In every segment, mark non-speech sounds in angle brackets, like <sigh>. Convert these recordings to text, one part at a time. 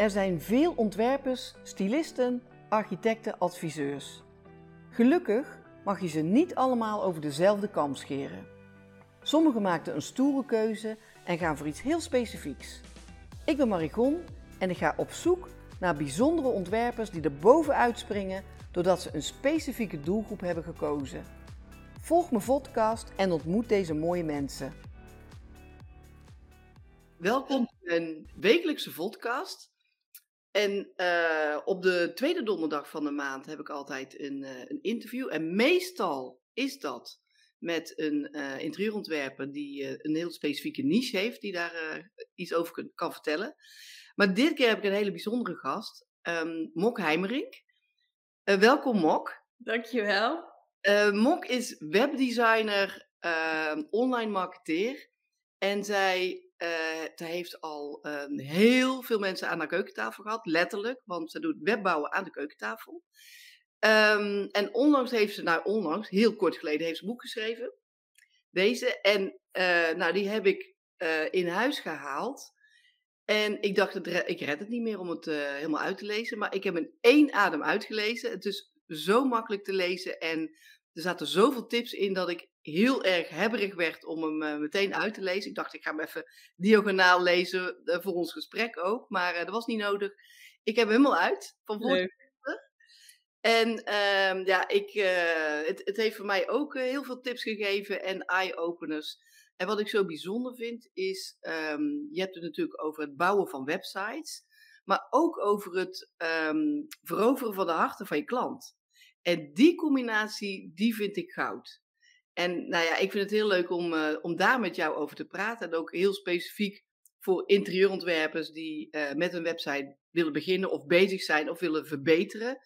Er zijn veel ontwerpers, stylisten, architecten, adviseurs. Gelukkig mag je ze niet allemaal over dezelfde kam scheren. Sommigen maakten een stoere keuze en gaan voor iets heel specifieks. Ik ben Marigon en ik ga op zoek naar bijzondere ontwerpers die er bovenuit springen doordat ze een specifieke doelgroep hebben gekozen. Volg mijn podcast en ontmoet deze mooie mensen. Welkom bij een wekelijkse podcast. En uh, op de tweede donderdag van de maand heb ik altijd een, uh, een interview. En meestal is dat met een uh, interieurontwerper die een heel specifieke niche heeft, die daar iets over kan, kan, vertellen. Maar dit keer heb ik een hele bijzondere gast, um, Mok Heimerink. welkom Mok. Dankjewel. Mok is webdesigner, ehm, online marketeer. En zij ze heeft al um, heel veel mensen aan haar keukentafel gehad, letterlijk, want ze doet webbouwen aan de keukentafel. Um, en onlangs heeft ze, nou onlangs, heel kort geleden, heeft ze een boek geschreven. Deze. En uh, nou, die heb ik uh, in huis gehaald. En ik dacht, ik red het niet meer om het helemaal uit te lezen. Maar ik heb in één adem uitgelezen. Het is zo makkelijk te lezen. En er zaten zoveel tips in dat ik heel erg hebberig werd om hem uh, meteen uit te lezen. Ik dacht, ik ga hem even diagonaal lezen uh, voor ons gesprek ook. Maar uh, dat was niet nodig. Ik heb hem helemaal uit. Van voor En ehm, ja, ik, het, het, heeft voor mij ook heel veel tips gegeven en eye-openers. En wat ik zo bijzonder vind is, um, je hebt het natuurlijk over het bouwen van websites. Maar ook over het um, veroveren van de harten van je klant. En die combinatie, die vind ik goud. En nou ja, ik vind het heel leuk om, uh, om daar met jou over te praten. En ook heel specifiek voor interieurontwerpers die uh, met een website willen beginnen of bezig zijn of willen verbeteren.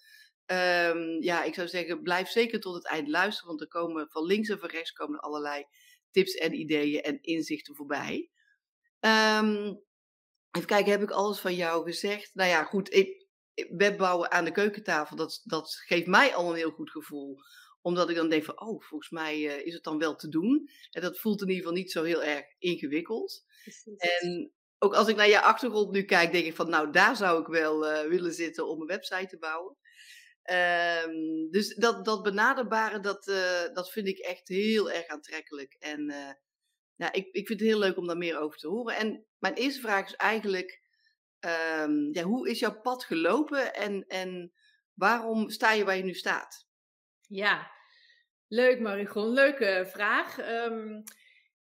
Um, ja, ik zou zeggen, blijf zeker tot het eind luisteren, want er komen van links en van rechts komen allerlei tips en ideeën en inzichten voorbij. Um, even kijken, heb ik alles van jou gezegd? Nou ja, goed, ik, webbouwen aan de keukentafel, dat, dat geeft mij al een heel goed gevoel omdat ik dan denk van, oh, volgens mij uh, is het dan wel te doen. En dat voelt in ieder geval niet zo heel erg ingewikkeld. En ook als ik naar je achtergrond nu kijk, denk ik van, nou, daar zou ik wel uh, willen zitten om een website te bouwen. Um, dus dat, dat benaderbare, dat, uh, dat vind ik echt heel erg aantrekkelijk. En ja, ik, ik vind het heel leuk om daar meer over te horen. En mijn eerste vraag is eigenlijk, um, ja, hoe is jouw pad gelopen en, en waarom sta je waar je nu staat? Ja, leuk Marigon. Leuke vraag. Um,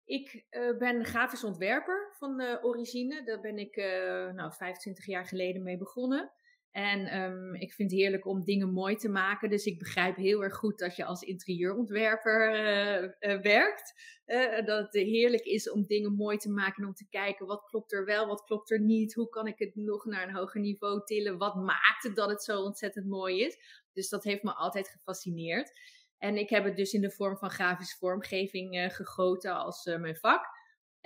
ik uh, ben grafisch ontwerper van uh, origine. Daar ben ik uh, nou, 25 jaar geleden mee begonnen. En um, ik vind het heerlijk om dingen mooi te maken. Dus ik begrijp heel erg goed dat je als interieurontwerper werkt. dat het heerlijk is om dingen mooi te maken en om te kijken wat klopt er wel, wat klopt er niet. Hoe kan ik het nog naar een hoger niveau tillen? Wat maakt het dat het zo ontzettend mooi is? Dus dat heeft me altijd gefascineerd. En ik heb het dus in de vorm van grafische vormgeving gegoten als mijn vak.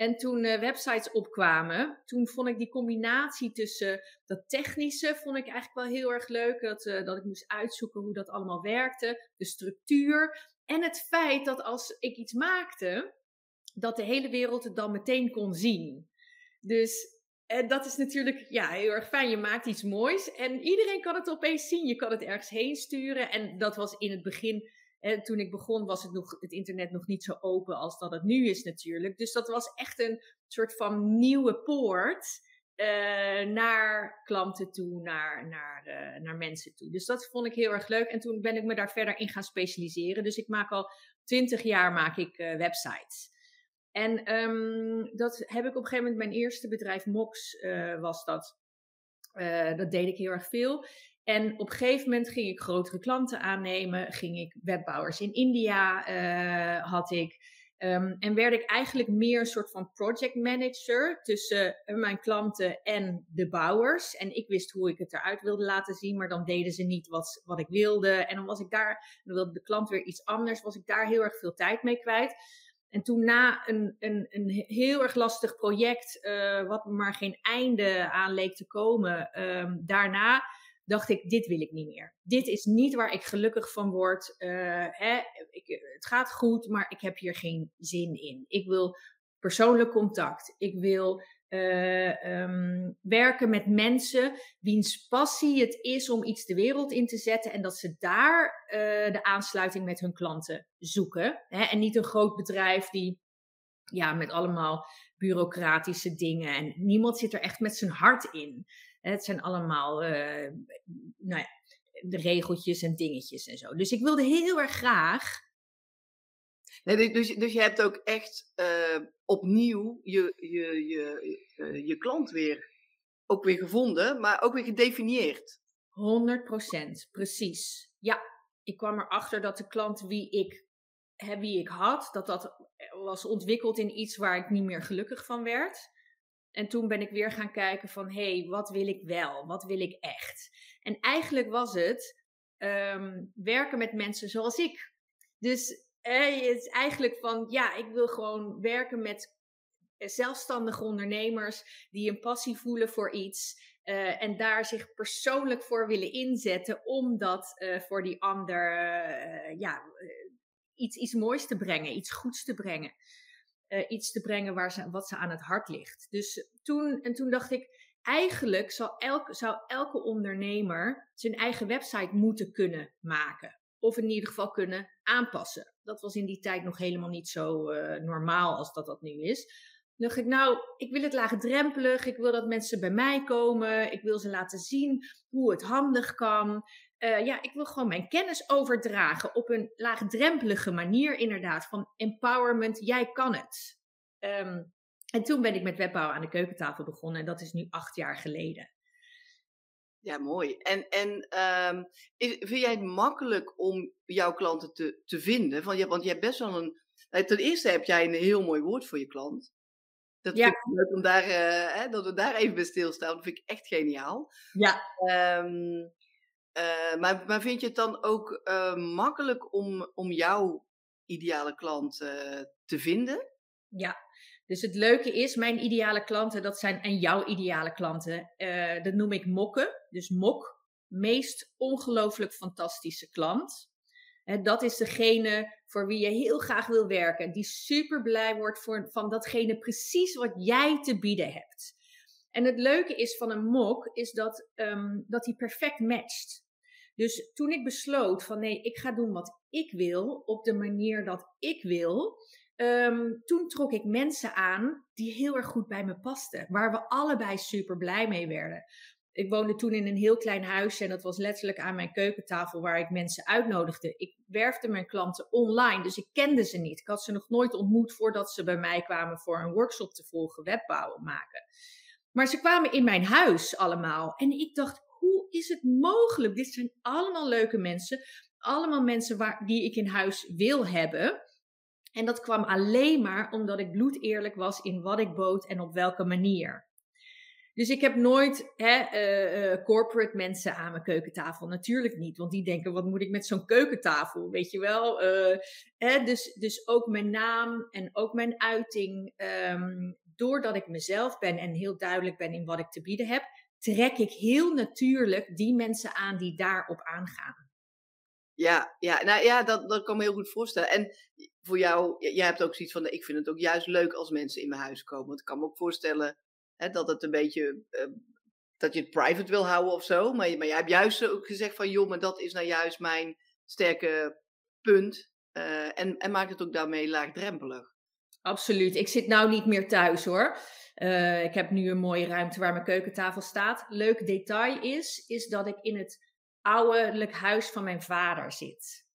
En toen uh, websites opkwamen, toen vond ik die combinatie tussen dat technische, vond ik eigenlijk wel heel erg leuk. Dat, dat ik moest uitzoeken hoe dat allemaal werkte, de structuur. En het feit dat als ik iets maakte, dat de hele wereld het dan meteen kon zien. Dus dat is natuurlijk ja, heel erg fijn. Je maakt iets moois en iedereen kan het opeens zien. Je kan het ergens heen sturen. En dat was in het begin, eh, toen ik begon, was het, nog, het internet nog niet zo open als dat het nu is natuurlijk. Dus dat was echt een soort van nieuwe poort uh, naar klanten toe, naar, naar, uh, naar mensen toe. Dus dat vond ik heel erg leuk. En toen ben ik me daar verder in gaan specialiseren. Dus ik maak al twintig jaar maak ik, uh, websites. En um, dat heb ik op een gegeven moment, mijn eerste bedrijf Mox was dat. Uh, dat deed ik heel erg veel. En op een gegeven moment ging ik grotere klanten aannemen, ging ik webbouwers in India uh, had ik. Um, en werd ik eigenlijk meer een soort van project manager tussen mijn klanten en de bouwers. En ik wist hoe ik het eruit wilde laten zien, maar dan deden ze niet wat, wat ik wilde. En dan was ik daar, dan wilde de klant weer iets anders, was ik daar heel erg veel tijd mee kwijt. En toen na een, een, een heel erg lastig project, uh, wat maar geen einde aan leek te komen, um, daarna dacht ik, dit wil ik niet meer. Dit is niet waar ik gelukkig van word. Uh, hè, ik, het gaat goed, maar ik heb hier geen zin in. Ik wil persoonlijk contact. Ik wil Uh, um, werken met mensen wiens passie het is om iets de wereld in te zetten en dat ze daar uh, de aansluiting met hun klanten zoeken. Hè? En niet een groot bedrijf die ja, met allemaal bureaucratische dingen en niemand zit er echt met zijn hart in. Het zijn allemaal uh, nou ja, de regeltjes en dingetjes en zo. Dus ik wilde heel erg graag. Nee, dus, dus je hebt ook echt uh, opnieuw je, je, je, uh, je klant weer, ook weer gevonden, maar ook weer gedefinieerd. 100% precies. Ja, ik kwam erachter dat de klant wie ik, wie ik had, dat dat was ontwikkeld in iets waar ik niet meer gelukkig van werd. En toen ben ik weer gaan kijken van, hé, hey, wat wil ik wel? Wat wil ik echt? En eigenlijk was het um, werken met mensen zoals ik. Dus eh, het is eigenlijk van, ja, ik wil gewoon werken met zelfstandige ondernemers die een passie voelen voor iets. Uh, en daar zich persoonlijk voor willen inzetten om dat uh, voor die ander ja, iets, iets moois te brengen, iets goeds te brengen. iets te brengen waar ze, wat ze aan het hart ligt. Dus toen, en toen dacht ik, eigenlijk zou elke, zou elke ondernemer zijn eigen website moeten kunnen maken. Of in ieder geval kunnen aanpassen. Dat was in die tijd nog helemaal niet zo uh, normaal als dat dat nu is. Dan dacht ik, nou, ik wil het laagdrempelig. Ik wil dat mensen bij mij komen. Ik wil ze laten zien hoe het handig kan. Uh, ja, ik wil gewoon mijn kennis overdragen op een laagdrempelige manier, inderdaad. Van empowerment, jij kan het. Um, en toen ben ik met webbouwen aan de keukentafel begonnen en dat is nu acht jaar geleden. Ja, mooi. En, en um, is, vind jij het makkelijk om jouw klanten te, te vinden? Van, ja, want je hebt best wel een. Nou, ten eerste heb jij een heel mooi woord voor je klant. Dat ja. vind ik leuk om daar, uh, hè, dat we daar even bij stilstaan. Dat vind ik echt geniaal. Ja. Um, uh, maar, maar vind je het dan ook uh, makkelijk om, om jouw ideale klant te vinden? Ja, dus het leuke is, mijn ideale klanten, dat zijn en jouw ideale klanten. Uh, dat noem ik mokken. Dus mok, meest ongelooflijk fantastische klant. Uh, dat is degene voor wie je heel graag wil werken. Die super blij wordt voor, van datgene precies wat jij te bieden hebt. En het leuke is van een mok, is dat, um, dat hij perfect matcht. Dus toen ik besloot van nee, ik ga doen wat ik wil, op de manier dat ik wil, Um, toen trok ik mensen aan die heel erg goed bij me pasten. Waar we allebei super blij mee werden. Ik woonde toen in een heel klein huisje en dat was letterlijk aan mijn keukentafel waar ik mensen uitnodigde. Ik werfde mijn klanten online, dus ik kende ze niet. Ik had ze nog nooit ontmoet voordat ze bij mij kwamen voor een workshop te volgen, webbouwen maken. Maar ze kwamen in mijn huis allemaal en ik dacht, hoe is het mogelijk? Dit zijn allemaal leuke mensen, allemaal mensen waar, die ik in huis wil hebben. En dat kwam alleen maar omdat ik bloed eerlijk was in wat ik bood en op welke manier. Dus ik heb nooit hè, uh, uh, corporate mensen aan mijn keukentafel. Natuurlijk niet, want die denken: wat moet ik met zo'n keukentafel? Weet je wel? Uh, hè, dus, dus ook mijn naam en ook mijn uiting. Um, doordat ik mezelf ben en heel duidelijk ben in wat ik te bieden heb, trek ik heel natuurlijk die mensen aan die daarop aangaan. Ja, ja, nou ja, dat, kan me heel goed voorstellen. En voor jou, jij hebt ook zoiets van, ik vind het ook juist leuk als mensen in mijn huis komen. Want ik kan me ook voorstellen hè, dat het een beetje, uh, dat je het private wil houden of zo. Maar, maar jij hebt juist ook gezegd van, joh, maar dat is nou juist mijn sterke punt. Uh, en, en maakt het ook daarmee laagdrempelig. Absoluut. Ik zit nou niet meer thuis hoor. Uh, ik heb nu een mooie ruimte waar mijn keukentafel staat. Leuk detail is, is dat ik in het ouderlijk huis van mijn vader zit.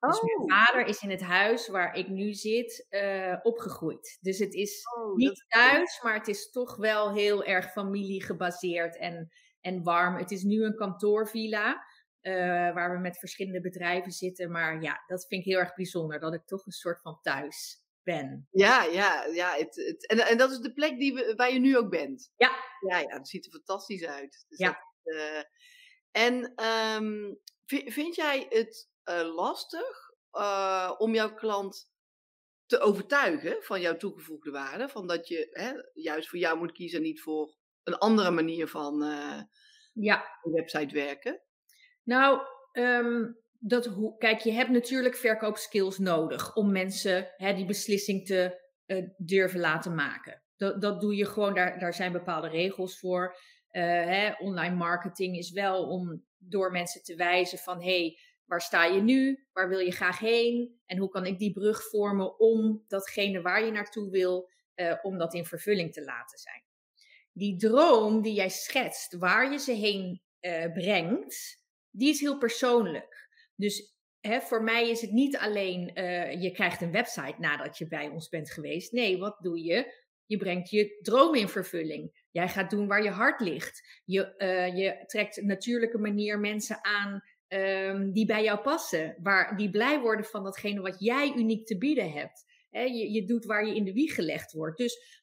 Oh. Dus mijn oh. vader is in het huis waar ik nu zit uh, opgegroeid. Dus het is oh, niet thuis, maar het is toch wel heel erg familie gebaseerd en, en warm. Het is nu een kantoorvilla. Uh, waar we met verschillende bedrijven zitten. Maar ja, dat vind ik heel erg bijzonder. Dat ik toch een soort van thuis ben. Ja, ja, ja. Het, het, en, en dat is de plek die we, waar je nu ook bent. Ja. Ja, ja dat ziet er fantastisch uit. Dus ja. Dat, uh, en um, vind jij het uh, lastig uh, om jouw klant te overtuigen van jouw toegevoegde waarde? Van dat je hè, juist voor jou moet kiezen en niet voor een andere manier van uh, ja. een website werken? Nou, um, dat, kijk, je hebt natuurlijk verkoopskills nodig om mensen hè, die beslissing te durven laten maken. Dat, dat doe je gewoon, daar, daar zijn bepaalde regels voor. Uh, hè, online marketing is wel om door mensen te wijzen van hey, waar sta je nu? Waar wil je graag heen? En hoe kan ik die brug vormen om datgene waar je naartoe wil, uh, om dat in vervulling te laten zijn? Die droom die jij schetst, waar je ze heen uh, brengt, die is heel persoonlijk. Dus hè, voor mij is het niet alleen je krijgt een website nadat je bij ons bent geweest. Nee, wat doe je? Je brengt je droom in vervulling. Jij gaat doen waar je hart ligt. Je, uh, je trekt op natuurlijke manier mensen aan um, die bij jou passen. Waar, die blij worden van datgene wat jij uniek te bieden hebt. He, je, je doet waar je in de wieg gelegd wordt. Dus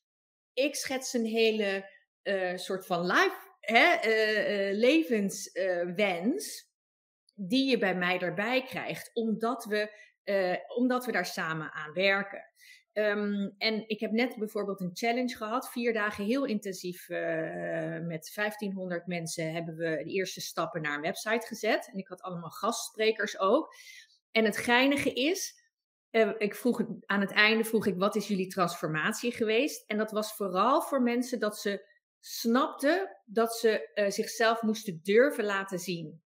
ik schets een hele uh, soort van life, uh, levenswens. die je bij mij erbij krijgt. Omdat we, omdat we daar samen aan werken. Um, en ik heb net bijvoorbeeld een challenge gehad. Vier dagen heel intensief uh, met 1500 mensen hebben we de eerste stappen naar een website gezet. En ik had allemaal gastsprekers ook. En het geinige is, uh, ik vroeg aan het einde vroeg ik, wat is jullie transformatie geweest? En dat was vooral voor mensen dat ze snapten dat ze uh, zichzelf moesten durven laten zien.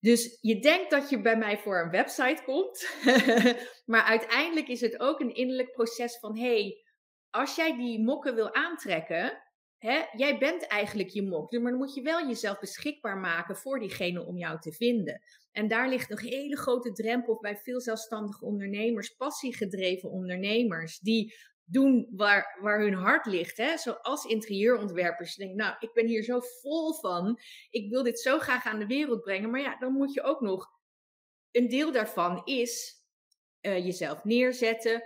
Dus je denkt dat je bij mij voor een website komt, <laughs> maar uiteindelijk is het ook een innerlijk proces van: hey, als jij die mokken wil aantrekken, hè, jij bent eigenlijk je mok, maar dan moet je wel jezelf beschikbaar maken voor diegene om jou te vinden. En daar ligt nog een hele grote drempel bij veel zelfstandige ondernemers, passiegedreven ondernemers, die doen waar, waar hun hart ligt. Hè? Zoals interieurontwerpers. Je denkt, nou, ik ben hier zo vol van. Ik wil dit zo graag aan de wereld brengen. Maar ja, dan moet je ook nog. Een deel daarvan is uh, jezelf neerzetten,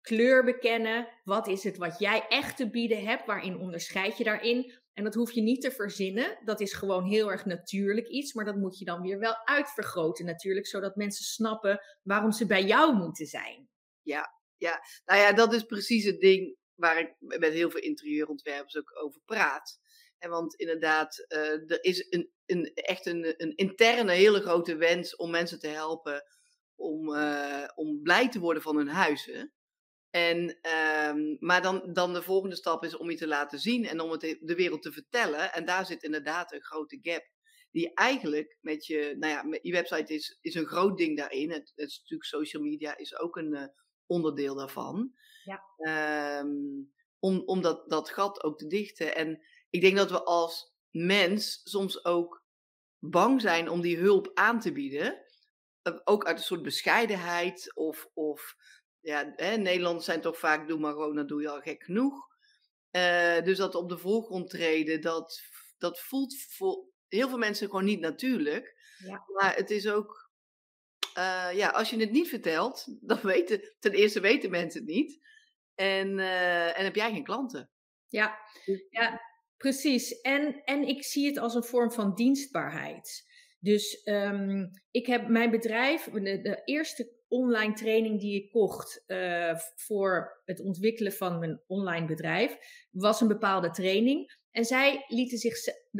kleur bekennen. Wat is het wat jij echt te bieden hebt? Waarin onderscheid je daarin? En dat hoef je niet te verzinnen. Dat is gewoon heel erg natuurlijk iets. Maar dat moet je dan weer wel uitvergroten natuurlijk. Zodat mensen snappen waarom ze bij jou moeten zijn. Ja, ja, nou ja, dat is precies het ding waar ik met heel veel interieurontwerpers ook over praat. En want inderdaad, uh, er is een, een, echt een, een interne hele grote wens om mensen te helpen om, uh, om blij te worden van hun huizen. En, um, maar dan, dan de volgende stap is om je te laten zien en om het de wereld te vertellen. En daar zit inderdaad een grote gap. Die eigenlijk met je, nou ja, je website is, is een groot ding daarin. Het, het is natuurlijk social media is ook een, uh, onderdeel daarvan. Ja. Um, om om dat, dat gat ook te dichten. En ik denk dat we als mens soms ook bang zijn om die hulp aan te bieden. Eh, ook uit een soort bescheidenheid. Of, of ja, hè, Nederlanders zijn toch vaak, doe maar gewoon, dan doe je al gek genoeg. Uh, dus dat op de voorgrond treden, dat, dat voelt voor heel veel mensen gewoon niet natuurlijk. Ja. Maar het is ook uh, ja, als je het niet vertelt, <laughs> dan weten, ten eerste weten mensen het niet. En, uh, en heb jij geen klanten. Ja, ja precies. En, en ik zie het als een vorm van dienstbaarheid. Dus um, ik heb mijn bedrijf, de, de, eerste online training die ik kocht uh, voor het ontwikkelen van mijn online bedrijf, was een bepaalde training. En zij lieten zich,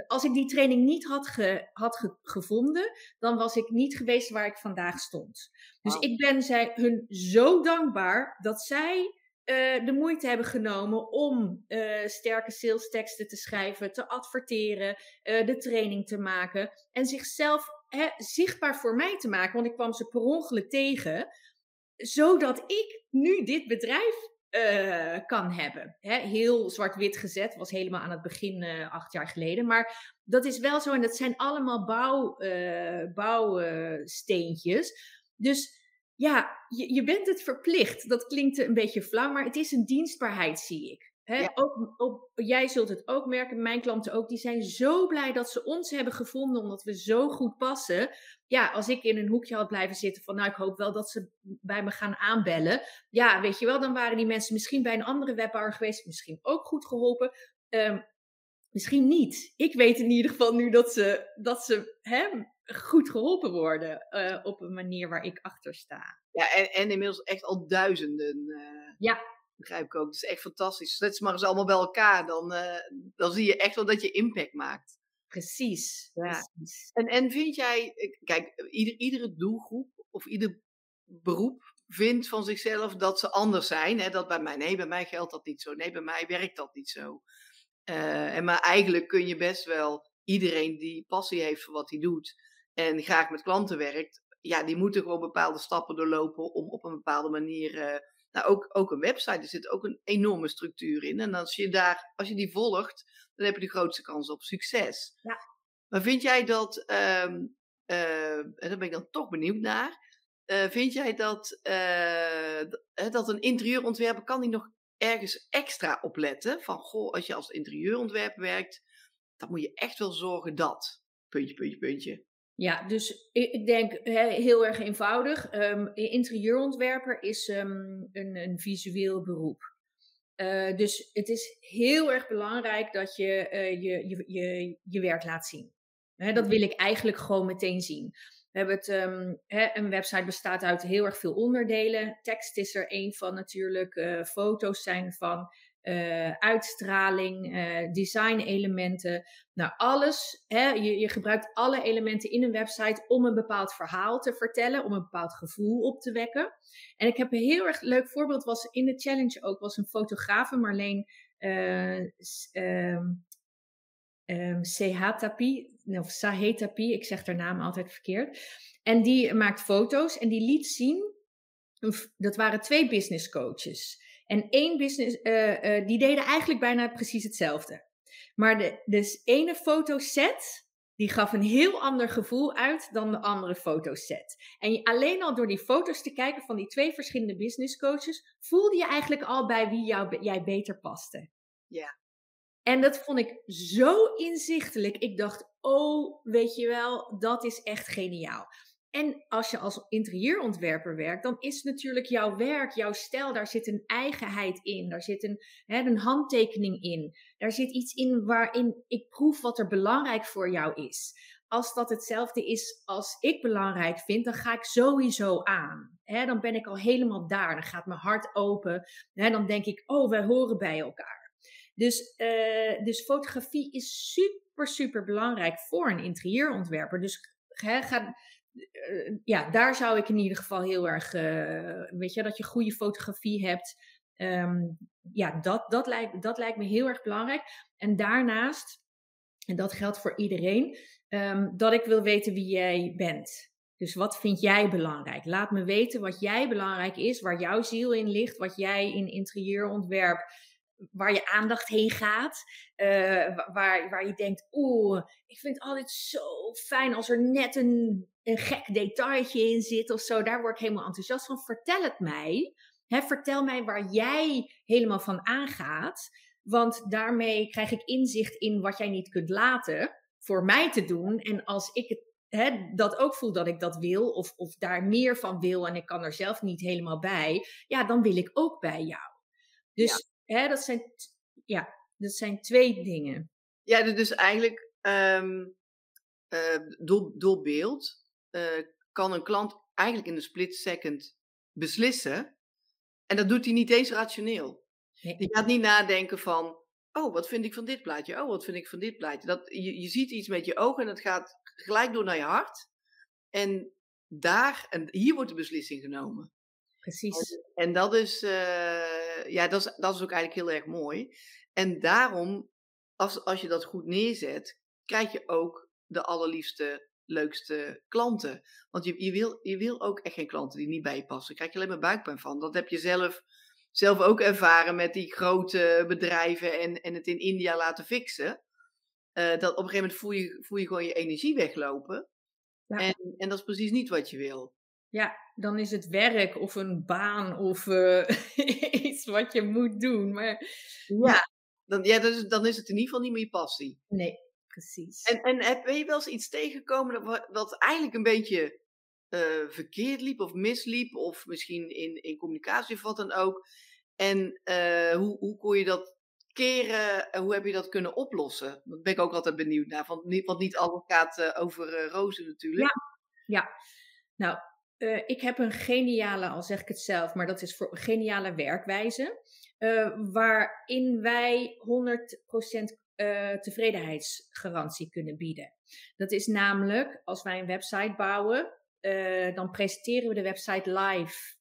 als ik die training niet had, ge, had ge, gevonden, dan was ik niet geweest waar ik vandaag stond. Dus ik ben zij, hun zo dankbaar dat zij uh, de moeite hebben genomen om uh, sterke sales teksten te schrijven, te adverteren, uh, de training te maken en zichzelf hè, zichtbaar voor mij te maken. Want ik kwam ze per ongeluk tegen, zodat ik nu dit bedrijf uh, kan hebben. Heel zwart-wit gezet, was helemaal aan het begin uh, acht jaar geleden. Maar dat is wel zo en dat zijn allemaal bouw, uh, bouwsteentjes. dus ja, je, je bent het verplicht. Dat klinkt een beetje flauw, maar het is een dienstbaarheid, zie ik. He, ook, ook, jij zult het ook merken, mijn klanten ook, die zijn zo blij dat ze ons hebben gevonden omdat we zo goed passen. Ja, als ik in een hoekje had blijven zitten van, nou, ik hoop wel dat ze bij me gaan aanbellen. Ja, weet je wel, dan waren die mensen misschien bij een andere webbouwer geweest, misschien ook goed geholpen. Um, misschien niet. Ik weet in ieder geval nu dat ze, dat ze hem goed geholpen worden uh, op een manier waar ik achter sta. Ja, en, en inmiddels echt al duizenden. Uh... Ja, begrijp ik ook. Het is echt fantastisch. Zet ze maar eens allemaal bij elkaar. Dan, uh, dan zie je echt wel dat je impact maakt. Precies. Ja. En, en vind jij, kijk, ieder, iedere doelgroep of ieder beroep vindt van zichzelf dat ze anders zijn. Hè? Dat bij mij, nee, bij mij geldt dat niet zo. Nee, bij mij werkt dat niet zo. Uh, en maar eigenlijk kun je best wel iedereen die passie heeft voor wat hij doet en graag met klanten werkt, ja, die moeten gewoon bepaalde stappen doorlopen om op een bepaalde manier. Uh, nou, ook, ook een website, er zit ook een enorme structuur in. En als je, daar, als je die volgt, dan heb je de grootste kans op succes. Ja. Maar vind jij dat, um, uh, en daar ben ik dan toch benieuwd naar, uh, vind jij dat, dat een interieurontwerper kan die nog ergens extra op letten? Van, goh, als je als interieurontwerper werkt, dan moet je echt wel zorgen dat, puntje, puntje, puntje. Ja, dus ik denk heel erg eenvoudig. Um, interieurontwerper is um, een, een, visueel beroep. Uh, dus het is heel erg belangrijk dat je uh, je, je, je, je werk laat zien. Dat wil ik eigenlijk gewoon meteen zien. We hebben het, hè, een website bestaat uit heel erg veel onderdelen. Tekst is er één van natuurlijk. Uh, foto's zijn van uh, uitstraling, uh, design-elementen. Nou, alles. Hè, je, je gebruikt alle elementen in een website om een bepaald verhaal te vertellen, om een bepaald gevoel op te wekken. En ik heb een heel erg leuk voorbeeld, was in de challenge ook, was een fotografe, Marleen uh, of Sahetapi, ik zeg haar naam altijd verkeerd. En die maakt foto's en die liet zien, dat waren twee business coaches. En één business, uh, uh, die deden eigenlijk bijna precies hetzelfde. Maar de dus ene fotoset, die gaf een heel ander gevoel uit dan de andere fotoset. En alleen al door die foto's te kijken van die twee verschillende business coaches, voelde je eigenlijk al bij wie jou, jij beter paste. Ja. En dat vond ik zo inzichtelijk. Ik dacht, oh, weet je wel, dat is echt geniaal. En als je als interieurontwerper werkt, dan is natuurlijk jouw werk, jouw stijl, daar zit een eigenheid in. Daar zit een, hè, een handtekening in. Daar zit iets in waarin ik proef wat er belangrijk voor jou is. Als dat hetzelfde is als ik belangrijk vind, dan ga ik sowieso aan. Hè, dan ben ik al helemaal daar. Dan gaat mijn hart open. Hè, dan denk ik, oh, wij horen bij elkaar. Dus, uh, dus fotografie is super, super belangrijk voor een interieurontwerper. Dus hè, ga, ja, daar zou ik in ieder geval heel erg, uh, weet je, dat je goede fotografie hebt. Um, ja, dat, dat, lijkt, dat lijkt me heel erg belangrijk. En daarnaast, en dat geldt voor iedereen, um, dat ik wil weten wie jij bent. Dus wat vind jij belangrijk? Laat me weten wat jij belangrijk is, waar jouw ziel in ligt, wat jij in interieurontwerp waar je aandacht heen gaat. Uh, waar, waar je denkt, oeh, ik vind het altijd zo fijn als er net een, een gek detailtje in zit of zo. Daar word ik helemaal enthousiast van. Vertel het mij. Hè, vertel mij waar jij helemaal van aangaat. Want daarmee krijg ik inzicht in wat jij niet kunt laten voor mij te doen. En als ik het, hè, dat ook voel dat ik dat wil, of, of daar meer van wil en ik kan er zelf niet helemaal bij, ja, dan wil ik ook bij jou. Dus Hè, dat, zijn, ja, dat zijn twee dingen. Ja, dus eigenlijk um, uh, door, door beeld uh, kan een klant eigenlijk in een split second beslissen. En dat doet hij niet eens rationeel. Nee. Die gaat niet nadenken van, oh, wat vind ik van dit plaatje? Oh, wat vind ik van dit plaatje? Dat, je, je ziet iets met je ogen en dat gaat gelijk door naar je hart. En daar, en hier wordt de beslissing genomen. Precies. En dat is, uh, ja, dat is, dat is ook eigenlijk heel erg mooi. En daarom, als, als je dat goed neerzet, krijg je ook de allerliefste, leukste klanten. Want je, je, wil, je wil ook echt geen klanten die niet bij je passen. Daar krijg je alleen maar buikpijn van. Dat heb je zelf, zelf ook ervaren met die grote bedrijven en, en het in India laten fixen. Uh, dat op een gegeven moment voel je, voel je gewoon je energie weglopen. Ja. En, en dat is precies niet wat je wil. Ja, dan is het werk of een baan of uh, <laughs> iets wat je moet doen. Maar, ja, dan, ja dan, is, dan is het in ieder geval niet meer je passie. Nee, precies. En, en heb je wel eens iets tegengekomen wat, wat eigenlijk een beetje uh, verkeerd liep of misliep, of misschien in, in communicatie of wat dan ook? En uh, hoe, hoe kon je dat keren en hoe heb je dat kunnen oplossen? Dat ben ik ook altijd benieuwd naar, want niet, want niet alles gaat over rozen natuurlijk. Ja, ja. Nou, uh, ik heb een geniale, al zeg ik het zelf, maar dat is voor geniale werkwijze. Uh, waarin wij 100% uh, eh, tevredenheidsgarantie kunnen bieden. Dat is namelijk, als wij een website bouwen, dan presenteren we de website live.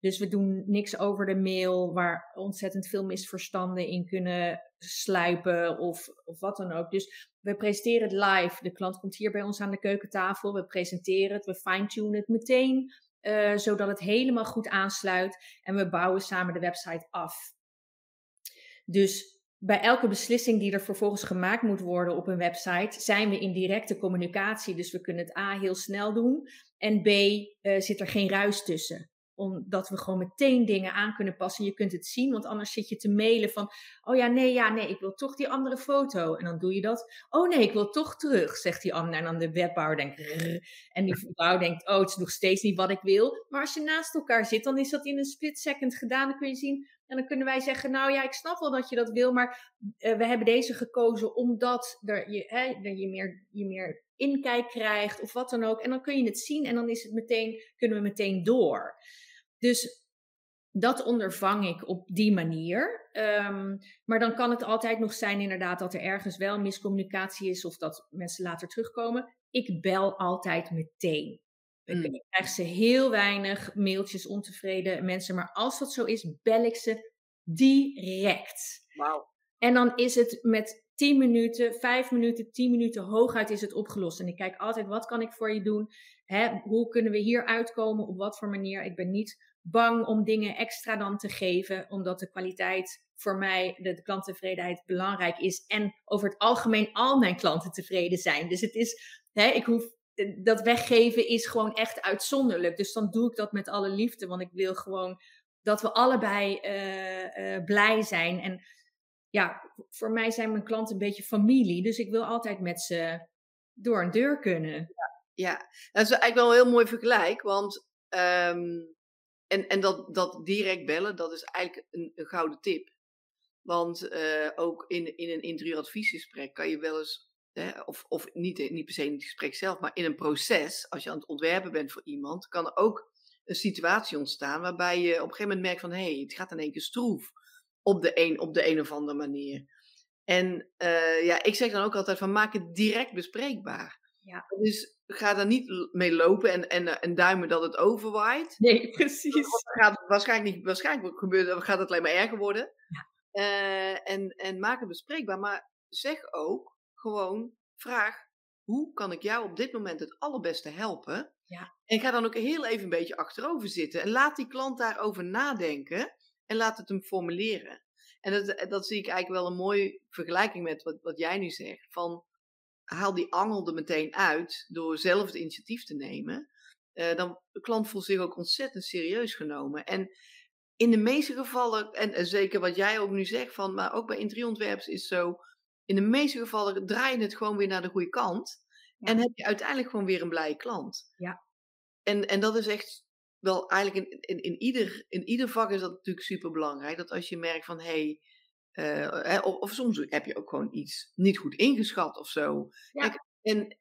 Dus we doen niks over de mail waar ontzettend veel misverstanden in kunnen sluipen of, of wat dan ook. Dus we presenteren het live. De klant komt hier bij ons aan de keukentafel. We presenteren het, we fine-tunen het meteen, uh, zodat het helemaal goed aansluit. En we bouwen samen de website af. Dus bij elke beslissing die er vervolgens gemaakt moet worden op een website, zijn we in directe communicatie. Dus we kunnen het A heel snel doen en B uh, zit er geen ruis tussen omdat we gewoon meteen dingen aan kunnen passen. Je kunt het zien, want anders zit je te mailen van... Oh ja, nee, ja, nee, ik wil toch die andere foto. En dan doe je dat. Oh nee, ik wil toch terug, zegt die ander. En dan de webbouwer denkt... En die vrouw denkt, oh, het is nog steeds niet wat ik wil. Maar als je naast elkaar zit, dan is dat in een split second gedaan. Dan kun je zien... En dan kunnen wij zeggen, nou ja, ik snap wel dat je dat wil, maar uh, we hebben deze gekozen omdat er je, hè, je, meer, je meer inkijk krijgt of wat dan ook. En dan kun je het zien en dan is het meteen, kunnen we meteen door. Dus dat ondervang ik op die manier. Um, maar dan kan het altijd nog zijn, inderdaad, dat er ergens wel miscommunicatie is of dat mensen later terugkomen. Ik bel altijd meteen. Mm. Ik krijg ze heel weinig mailtjes, ontevreden mensen. Maar als dat zo is, bel ik ze direct. En dan is het met 10 minuten, 5 minuten, 10 minuten hooguit is het opgelost. En ik kijk altijd, wat kan ik voor je doen? Hè, hoe kunnen we hier uitkomen? Op wat voor manier? Ik ben niet bang om dingen extra dan te geven, omdat de kwaliteit voor mij, de, de klanttevredenheid belangrijk is. En over het algemeen al mijn klanten tevreden zijn. Dus het is, hè, ik hoef, dat weggeven is gewoon echt uitzonderlijk. Dus dan doe ik dat met alle liefde, want ik wil gewoon dat we allebei uh, uh, blij zijn. En ja, voor mij zijn mijn klanten een beetje familie. Dus ik wil altijd met ze door een deur kunnen. Ja, ja. dat is eigenlijk wel een heel mooi vergelijk. Want um, en, en dat, dat direct bellen, dat is eigenlijk een, gouden tip. Want uh, ook in, in een interieuradviesgesprek kan je wel eens, hè, of, of niet, niet per se in het gesprek zelf, maar in een proces, als je aan het ontwerpen bent voor iemand, kan er ook een situatie ontstaan waarbij je op een gegeven moment merkt van, hé, hey, het gaat in één keer stroef op de een, op de een of andere manier. En uh, ja, ik zeg dan ook altijd van, maak het direct bespreekbaar. Ja. Dus ga daar niet mee lopen en, en, en duimen dat het overwaait. Nee, <laughs> precies. Dat gaat waarschijnlijk niet, waarschijnlijk gebeuren, gaat het alleen maar erger worden. Ja. Uh, en, en maak het bespreekbaar. Maar zeg ook gewoon, vraag, hoe kan ik jou op dit moment het allerbeste helpen? Ja. En ga dan ook heel even een beetje achterover zitten. En laat die klant daarover nadenken. En laat het hem formuleren. En dat, dat zie ik eigenlijk wel een mooie vergelijking met wat, wat jij nu zegt. Van, haal die angel er meteen uit door zelf het initiatief te nemen. Uh, dan de klant voelt zich ook ontzettend serieus genomen. En in de meeste gevallen, en, zeker wat jij ook nu zegt, van, maar ook bij interieurontwerpers is zo, in de meeste gevallen draai je het gewoon weer naar de goede kant. En heb je uiteindelijk gewoon weer een blije klant. Ja. En, en dat is echt wel eigenlijk in, in, in, ieder, in ieder vak is dat natuurlijk super belangrijk. Dat als je merkt van hé, hey, uh, of, of, soms heb je ook gewoon iets niet goed ingeschat of zo. Ja. En,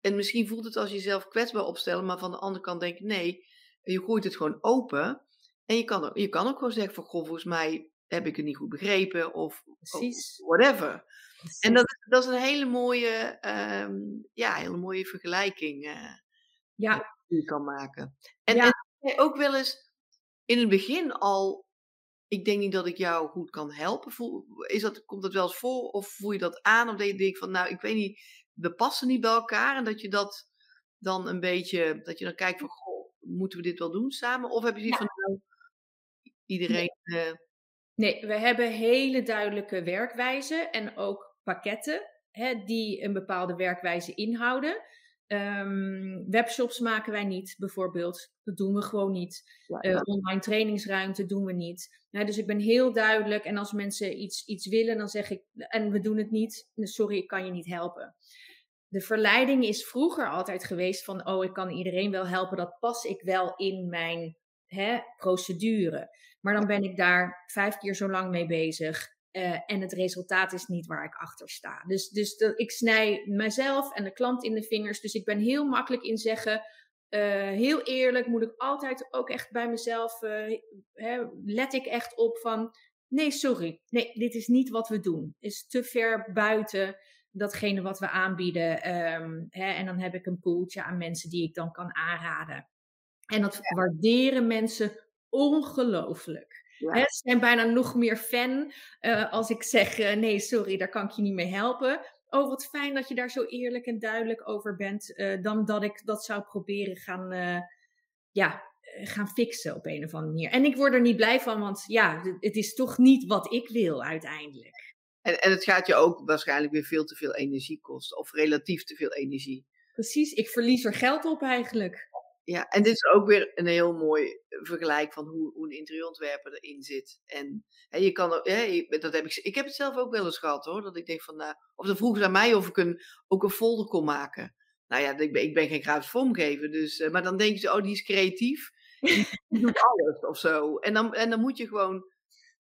en misschien voelt het als jezelf kwetsbaar opstellen, maar van de andere kant denk ik nee, je gooit het gewoon open. En je kan, ook, je kan ook gewoon zeggen van goh, volgens mij heb ik het niet goed begrepen of, of whatever. En dat, dat is een hele mooie, um, ja, hele mooie vergelijking uh, ja. die je kan maken. En, ja. en ook wel eens in het begin al ik denk niet dat ik jou goed kan helpen. Voel, is dat, komt dat wel eens voor? Of voel je dat aan? Of dat je van, nou, ik weet niet, we passen niet bij elkaar. En dat je dat dan een beetje, dat je dan kijkt van, goh, moeten we dit wel doen samen? Of heb je zoiets ja. van, nou, iedereen... Nee. Uh... nee, we hebben hele duidelijke werkwijzen en ook pakketten hè, die een bepaalde werkwijze inhouden. Um, webshops maken wij niet, bijvoorbeeld. Dat doen we gewoon niet. Ja, uh, online trainingsruimte doen we niet. Nou, dus ik ben heel duidelijk. En als mensen iets, iets willen, dan zeg ik. En we doen het niet. Sorry, ik kan je niet helpen. De verleiding is vroeger altijd geweest van. Oh, ik kan iedereen wel helpen. Dat pas ik wel in mijn hè, procedure. Maar dan ben ik daar vijf keer zo lang mee bezig. Uh, en het resultaat is niet waar ik achter sta. Dus, dus de, ik snij mezelf en de klant in de vingers. Dus ik ben heel makkelijk in zeggen. Uh, heel eerlijk moet ik altijd ook echt bij mezelf. Uh, hè, let ik echt op van. Nee, sorry. Nee, dit is niet wat we doen. Is te ver buiten datgene wat we aanbieden. Um, hè, en dan heb ik een poeltje aan mensen die ik dan kan aanraden. En dat ja. waarderen mensen ongelooflijk. Ze zijn bijna nog meer fan uh, als ik zeg: uh, nee, sorry, daar kan ik je niet mee helpen. Oh, wat fijn dat je daar zo eerlijk en duidelijk over bent. Uh, dan dat ik dat zou proberen gaan, ja, gaan fixen op een of andere manier. En ik word er niet blij van, want ja, het is toch niet wat ik wil uiteindelijk. En, en het gaat je ook waarschijnlijk weer veel te veel energie kosten, of relatief te veel energie. Precies, ik verlies er geld op eigenlijk. Ja, en dit is ook weer een heel mooi vergelijk van hoe, hoe een interieurontwerper erin zit. En hè, je kan, hè, dat heb ik, ik heb het zelf ook wel eens gehad hoor, dat ik denk van, nou, of dan vroegen ze aan mij of ik een, ook een folder kon maken. Nou ja, ik ben, ik ben geen grafisch vormgever, dus, uh, maar dan denken ze, oh, die is creatief, die, doet alles of zo. En dan, en dan moet je gewoon,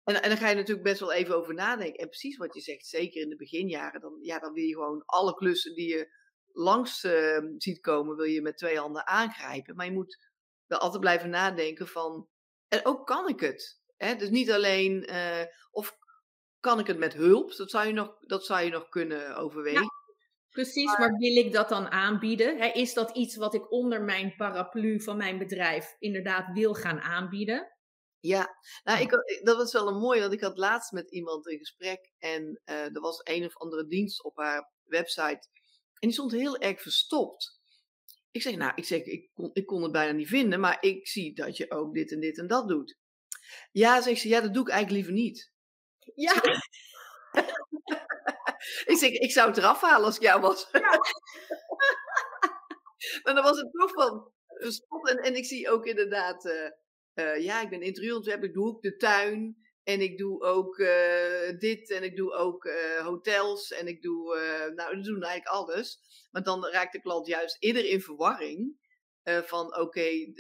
en, en dan ga je natuurlijk best wel even over nadenken. En precies wat je zegt, zeker in de beginjaren, dan, ja, dan wil je gewoon alle klussen die je langs uh, ziet komen, wil je met twee handen aangrijpen. Maar je moet wel altijd blijven nadenken van, en ook kan ik het? Hè? Dus niet alleen, uh, of kan ik het met hulp? Dat zou je nog, dat zou je nog kunnen overwegen. Ja, precies, maar, maar, wil ik dat dan aanbieden? Hè? Is dat iets wat ik onder mijn paraplu van mijn bedrijf inderdaad wil gaan aanbieden? Ja, nou, ik, dat was wel een mooi, want ik had laatst met iemand een gesprek en uh, er was een of andere dienst op haar website en die stond heel erg verstopt. Ik zeg, nou, ik, zeg, ik, kon, ik kon het bijna niet vinden, maar ik zie dat je ook dit en dit en dat doet. Ja, zegt ze, ja, dat doe ik eigenlijk liever niet. Ja. <laughs> ik zeg, ik zou het eraf halen als ik jou was. Ja. <laughs> maar dan was het toch van verstopt. En, en ik zie ook inderdaad, uh, uh, ja, ik ben interieurontwerper, ik doe ook de tuin. En ik doe ook uh, dit en ik doe ook uh, hotels en ik doe, uh, nou, we doen eigenlijk alles. Maar dan raakt de klant juist eerder in verwarring van, oké, okay,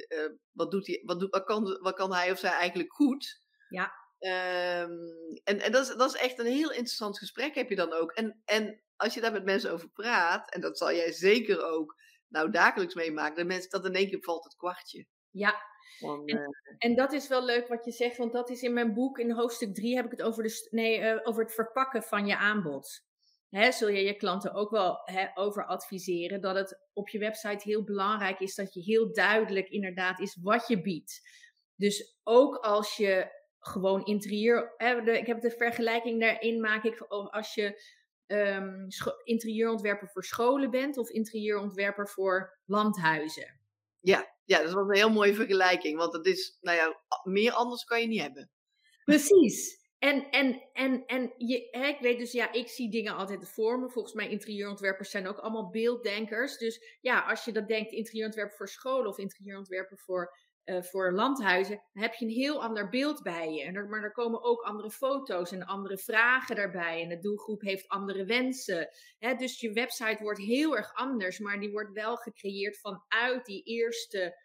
wat, doet hij, wat, doet, wat, kan, wat kan hij of zij eigenlijk goed? Ja. Um, en en dat, is, dat is echt een heel interessant gesprek heb je dan ook. En, en als je daar met mensen over praat, en dat zal jij zeker ook nou dagelijks meemaken, dat, mensen, dat in één keer valt het kwartje. Ja, en, eh, en, dat is wel leuk wat je zegt, want dat is in mijn boek, in hoofdstuk 3 heb ik het over, de, nee, uh, over het verpakken van je aanbod. Hè, zul je je klanten ook wel hè, over adviseren dat het op je website heel belangrijk is dat je heel duidelijk inderdaad is wat je biedt. Dus ook als je gewoon interieur, ik heb de vergelijking daarin maak ik als je um, interieurontwerper voor scholen bent of interieurontwerper voor landhuizen. Ja, ja, dat was een heel mooie vergelijking. Want het is, nou ja, meer anders kan je niet hebben. Precies. En, en, en, en je, hè, ik weet dus, ja, ik zie dingen altijd voor me. Volgens mij interieurontwerpers zijn ook allemaal beelddenkers. Dus ja, als je dat denkt, interieurontwerper voor scholen of interieurontwerper voor, uh, voor landhuizen, heb je een heel ander beeld bij je. En maar er komen ook andere foto's en andere vragen daarbij. En de doelgroep heeft andere wensen. Hè, dus je website wordt heel erg anders, maar die wordt wel gecreëerd vanuit die eerste,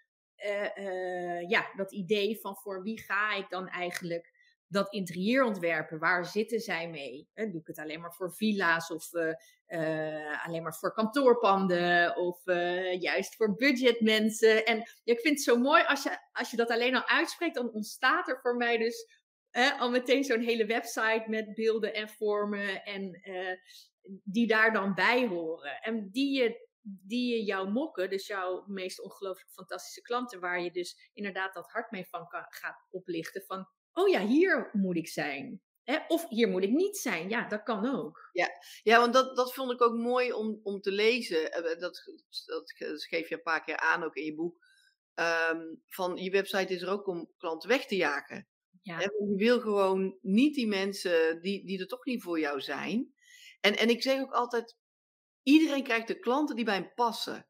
uh, uh, ja, dat idee van voor wie ga ik dan eigenlijk dat interieur ontwerpen, waar zitten zij mee? doe ik het alleen maar voor villa's of uh, uh, alleen maar voor kantoorpanden of uh, juist voor budgetmensen? En ja, ik vind het zo mooi als je, als je dat alleen al uitspreekt, dan ontstaat er voor mij dus al meteen zo'n hele website met beelden en vormen en die daar dan bij horen. En die je die je jou mokken, dus jouw meest ongelooflijk fantastische klanten, waar je dus inderdaad dat hart mee van kan, gaat oplichten. Van oh ja, hier moet ik zijn. Hè? Of hier moet ik niet zijn. Ja, dat kan ook. Ja, ja want dat, dat vond ik ook mooi om, om te lezen. Eh, dat, dat geef je een paar keer aan ook in je boek. Um, van je website is er ook om klanten weg te jagen. Ja. Je wil gewoon niet die mensen die, die er toch niet voor jou zijn. En, en ik zeg ook altijd, iedereen krijgt de klanten die bij hem passen.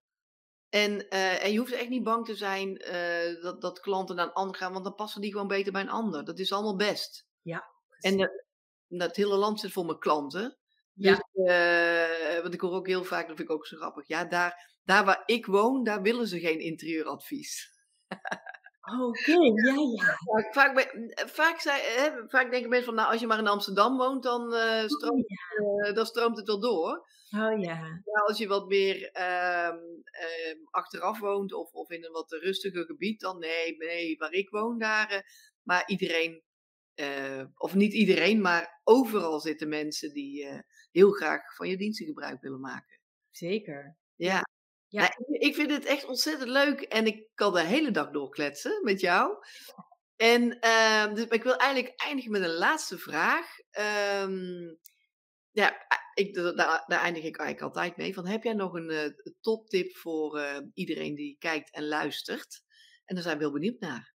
En, uh, en je hoeft echt niet bang te zijn uh, dat, dat klanten naar een ander gaan, want dan passen die gewoon beter bij een ander. Dat is allemaal best. Ja. En dat, dat hele land zit vol met klanten. Ja. Dus, uh, want ik hoor ook heel vaak, dat vind ik ook zo grappig. Ja, daar, daar waar ik woon, daar willen ze geen interieuradvies. Oké, <laughs> ja, ja. Vaak, vaak, zei, hè, vaak denken mensen van, nou, als je maar in Amsterdam woont, dan, uh, stroomt, oh, ja. dan stroomt het wel door. Oh ja. ja als je wat meer uh, uh, achteraf woont of, of in een wat rustiger gebied, dan nee, nee, waar ik woon daar. Uh, maar iedereen, eh, of niet iedereen, maar overal zitten mensen die heel graag van je diensten gebruik willen maken. Zeker. Ja. Ja. Nou, ik vind het echt ontzettend leuk en ik kan de hele dag doorkletsen met jou. En ehm, dus, ik wil eigenlijk eindigen met een laatste vraag. Ehm, ja, ik, daar, eindig ik eigenlijk altijd mee. Van, heb jij nog een uh, toptip voor uh, iedereen die kijkt en luistert? En daar zijn we heel benieuwd naar.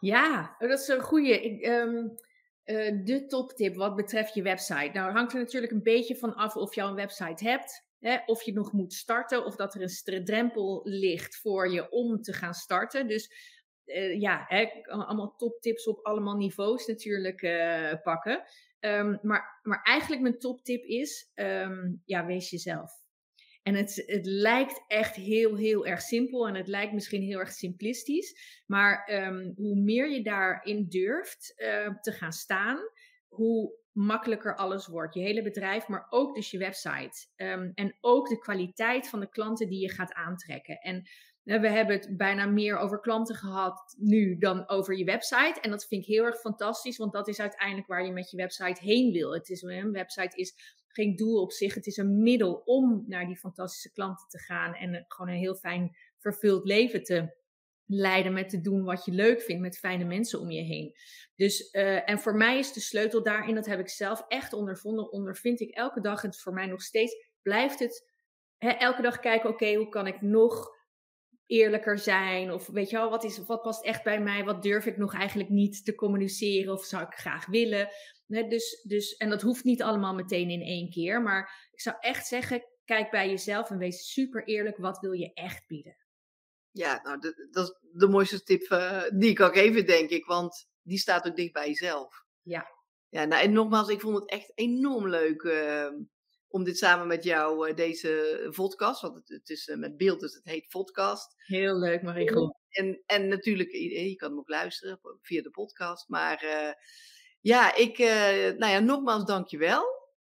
Ja, dat is een goede. Um, uh, de toptip wat betreft je website. Nou, hangt er natuurlijk een beetje van af of je al een website hebt. Hè, of je nog moet starten, of dat er een drempel ligt voor je om te gaan starten. Dus ja, hè, allemaal toptips op allemaal niveaus natuurlijk pakken. Um, maar, maar eigenlijk mijn toptip is, um, ja, wees jezelf. En het, het lijkt echt heel, heel erg simpel en het lijkt misschien heel erg simplistisch. Maar um, hoe meer je daarin durft te gaan staan, hoe makkelijker alles wordt. Je hele bedrijf, maar ook dus je website. En ook de kwaliteit van de klanten die je gaat aantrekken. En we hebben het bijna meer over klanten gehad nu dan over je website. En dat vind ik heel erg fantastisch, want dat is uiteindelijk waar je met je website heen wil. Het is, een website is geen doel op zich. Het is een middel om naar die fantastische klanten te gaan en gewoon een heel fijn vervuld leven te leiden met te doen wat je leuk vindt met fijne mensen om je heen. Dus, uh, en voor mij is de sleutel daarin, dat heb ik zelf echt ondervonden, ondervind ik elke dag. En voor mij nog steeds blijft het hè, elke dag kijken, oké, hoe kan ik nog eerlijker zijn? Of weet je wel, wat, is, wat past echt bij mij? Wat durf ik nog eigenlijk niet te communiceren? Of zou ik graag willen? dus, dus, en dat hoeft niet allemaal meteen in één keer. Maar ik zou echt zeggen, kijk bij jezelf en wees super eerlijk. Wat wil je echt bieden? Ja, nou, dat, is de mooiste tip uh, die ik kan geven, denk ik. Want die staat ook dicht bij jezelf. Ja. Ja, nou, en nogmaals, ik vond het echt enorm leuk uh, om dit samen met jou, uh, deze podcast, want het, het is met beeld, dus het heet podcast. Heel leuk, Marigo. En, en natuurlijk, je kan hem ook luisteren via de podcast. Maar ja, ik, nou ja, nogmaals, dankjewel.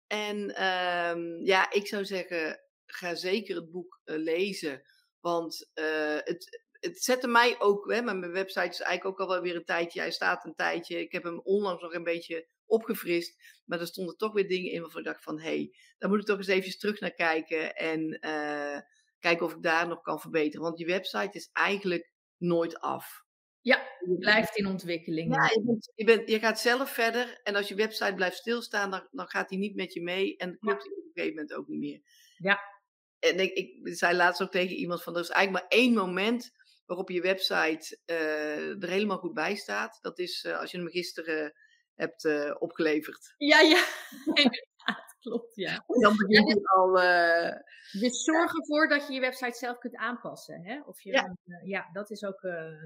En ehm, ja, ik zou zeggen, ga zeker het boek lezen. Want het, het zette mij ook, hè, mijn website is eigenlijk ook al wel weer een tijdje, hij staat een tijdje. Ik heb hem onlangs nog een beetje opgefrist, maar er stonden toch weer dingen in waarvan ik dacht van, hé, hey, daar moet ik toch eens even terug naar kijken en uh, kijken of ik daar nog kan verbeteren. Want je website is eigenlijk nooit af. Ja, blijft in ontwikkeling. Ja, je, bent, je, bent, je, gaat zelf verder en als je website blijft stilstaan, dan, dan gaat hij niet met je mee en klopt hij op een gegeven moment ook niet meer. Ja, en ik, ik zei laatst ook tegen iemand van, er is eigenlijk maar één moment waarop je website uh, er helemaal goed bij staat. Dat is uh, als je hem gisteren hebt uh, opgeleverd. Ja, ja, <laughs> inderdaad, klopt, ja. Dan het al... dus zorg ervoor dat je je website zelf kunt aanpassen. Hè? Of je, ja. ja, dat is ook,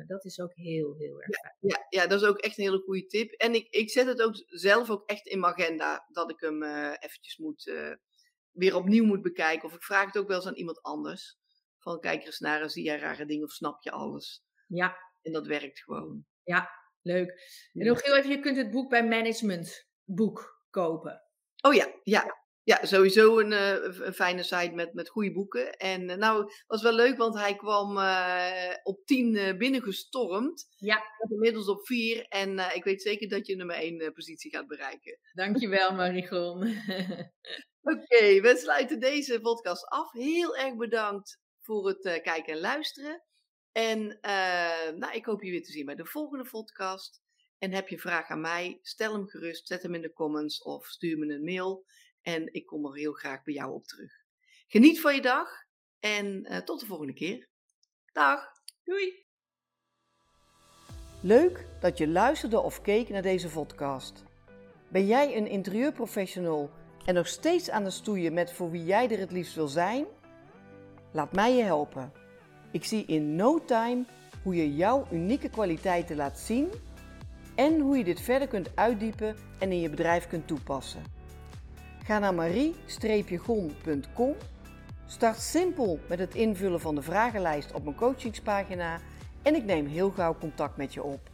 dat is ook heel, heel erg. Ja, ja, ja, dat is ook echt een hele goede tip. En ik, ik zet het ook zelf ook echt in mijn agenda, dat ik hem eventjes moet weer opnieuw moet bekijken. Of ik vraag het ook wel eens aan iemand anders. Van kijk er eens naar zie jij rare dingen of snap je alles? Ja. En dat werkt gewoon. Ja, leuk. En nog heel even, je kunt het boek bij Management Boek kopen. Oh ja, ja. Ja, sowieso een, een fijne site met, met goede boeken. En uh, nou, was wel leuk, want hij kwam uh, op tien binnengestormd. Ja. Inmiddels op vier. En ik weet zeker dat je nummer één positie gaat bereiken. Dankjewel, <laughs> Marigon. <laughs> Oké, okay, we sluiten deze podcast af. Heel erg bedankt voor het kijken en luisteren. En uh, nou, ik hoop je weer te zien bij de volgende podcast. En heb je vraag aan mij, stel hem gerust, zet hem in de comments of stuur me een mail. En ik kom er heel graag bij jou op terug. Geniet van je dag en uh, tot de volgende keer. Dag. Doei. Leuk dat je luisterde of keek naar deze podcast. Ben jij een interieurprofessional en nog steeds aan de stoeien met voor wie jij er het liefst wil zijn? Laat mij je helpen. Ik zie in no time hoe je jouw unieke kwaliteiten laat zien en hoe je dit verder kunt uitdiepen en in je bedrijf kunt toepassen. Ga naar marie-gon.com. Start simpel met het invullen van de vragenlijst op mijn coachingspagina en ik neem heel gauw contact met je op.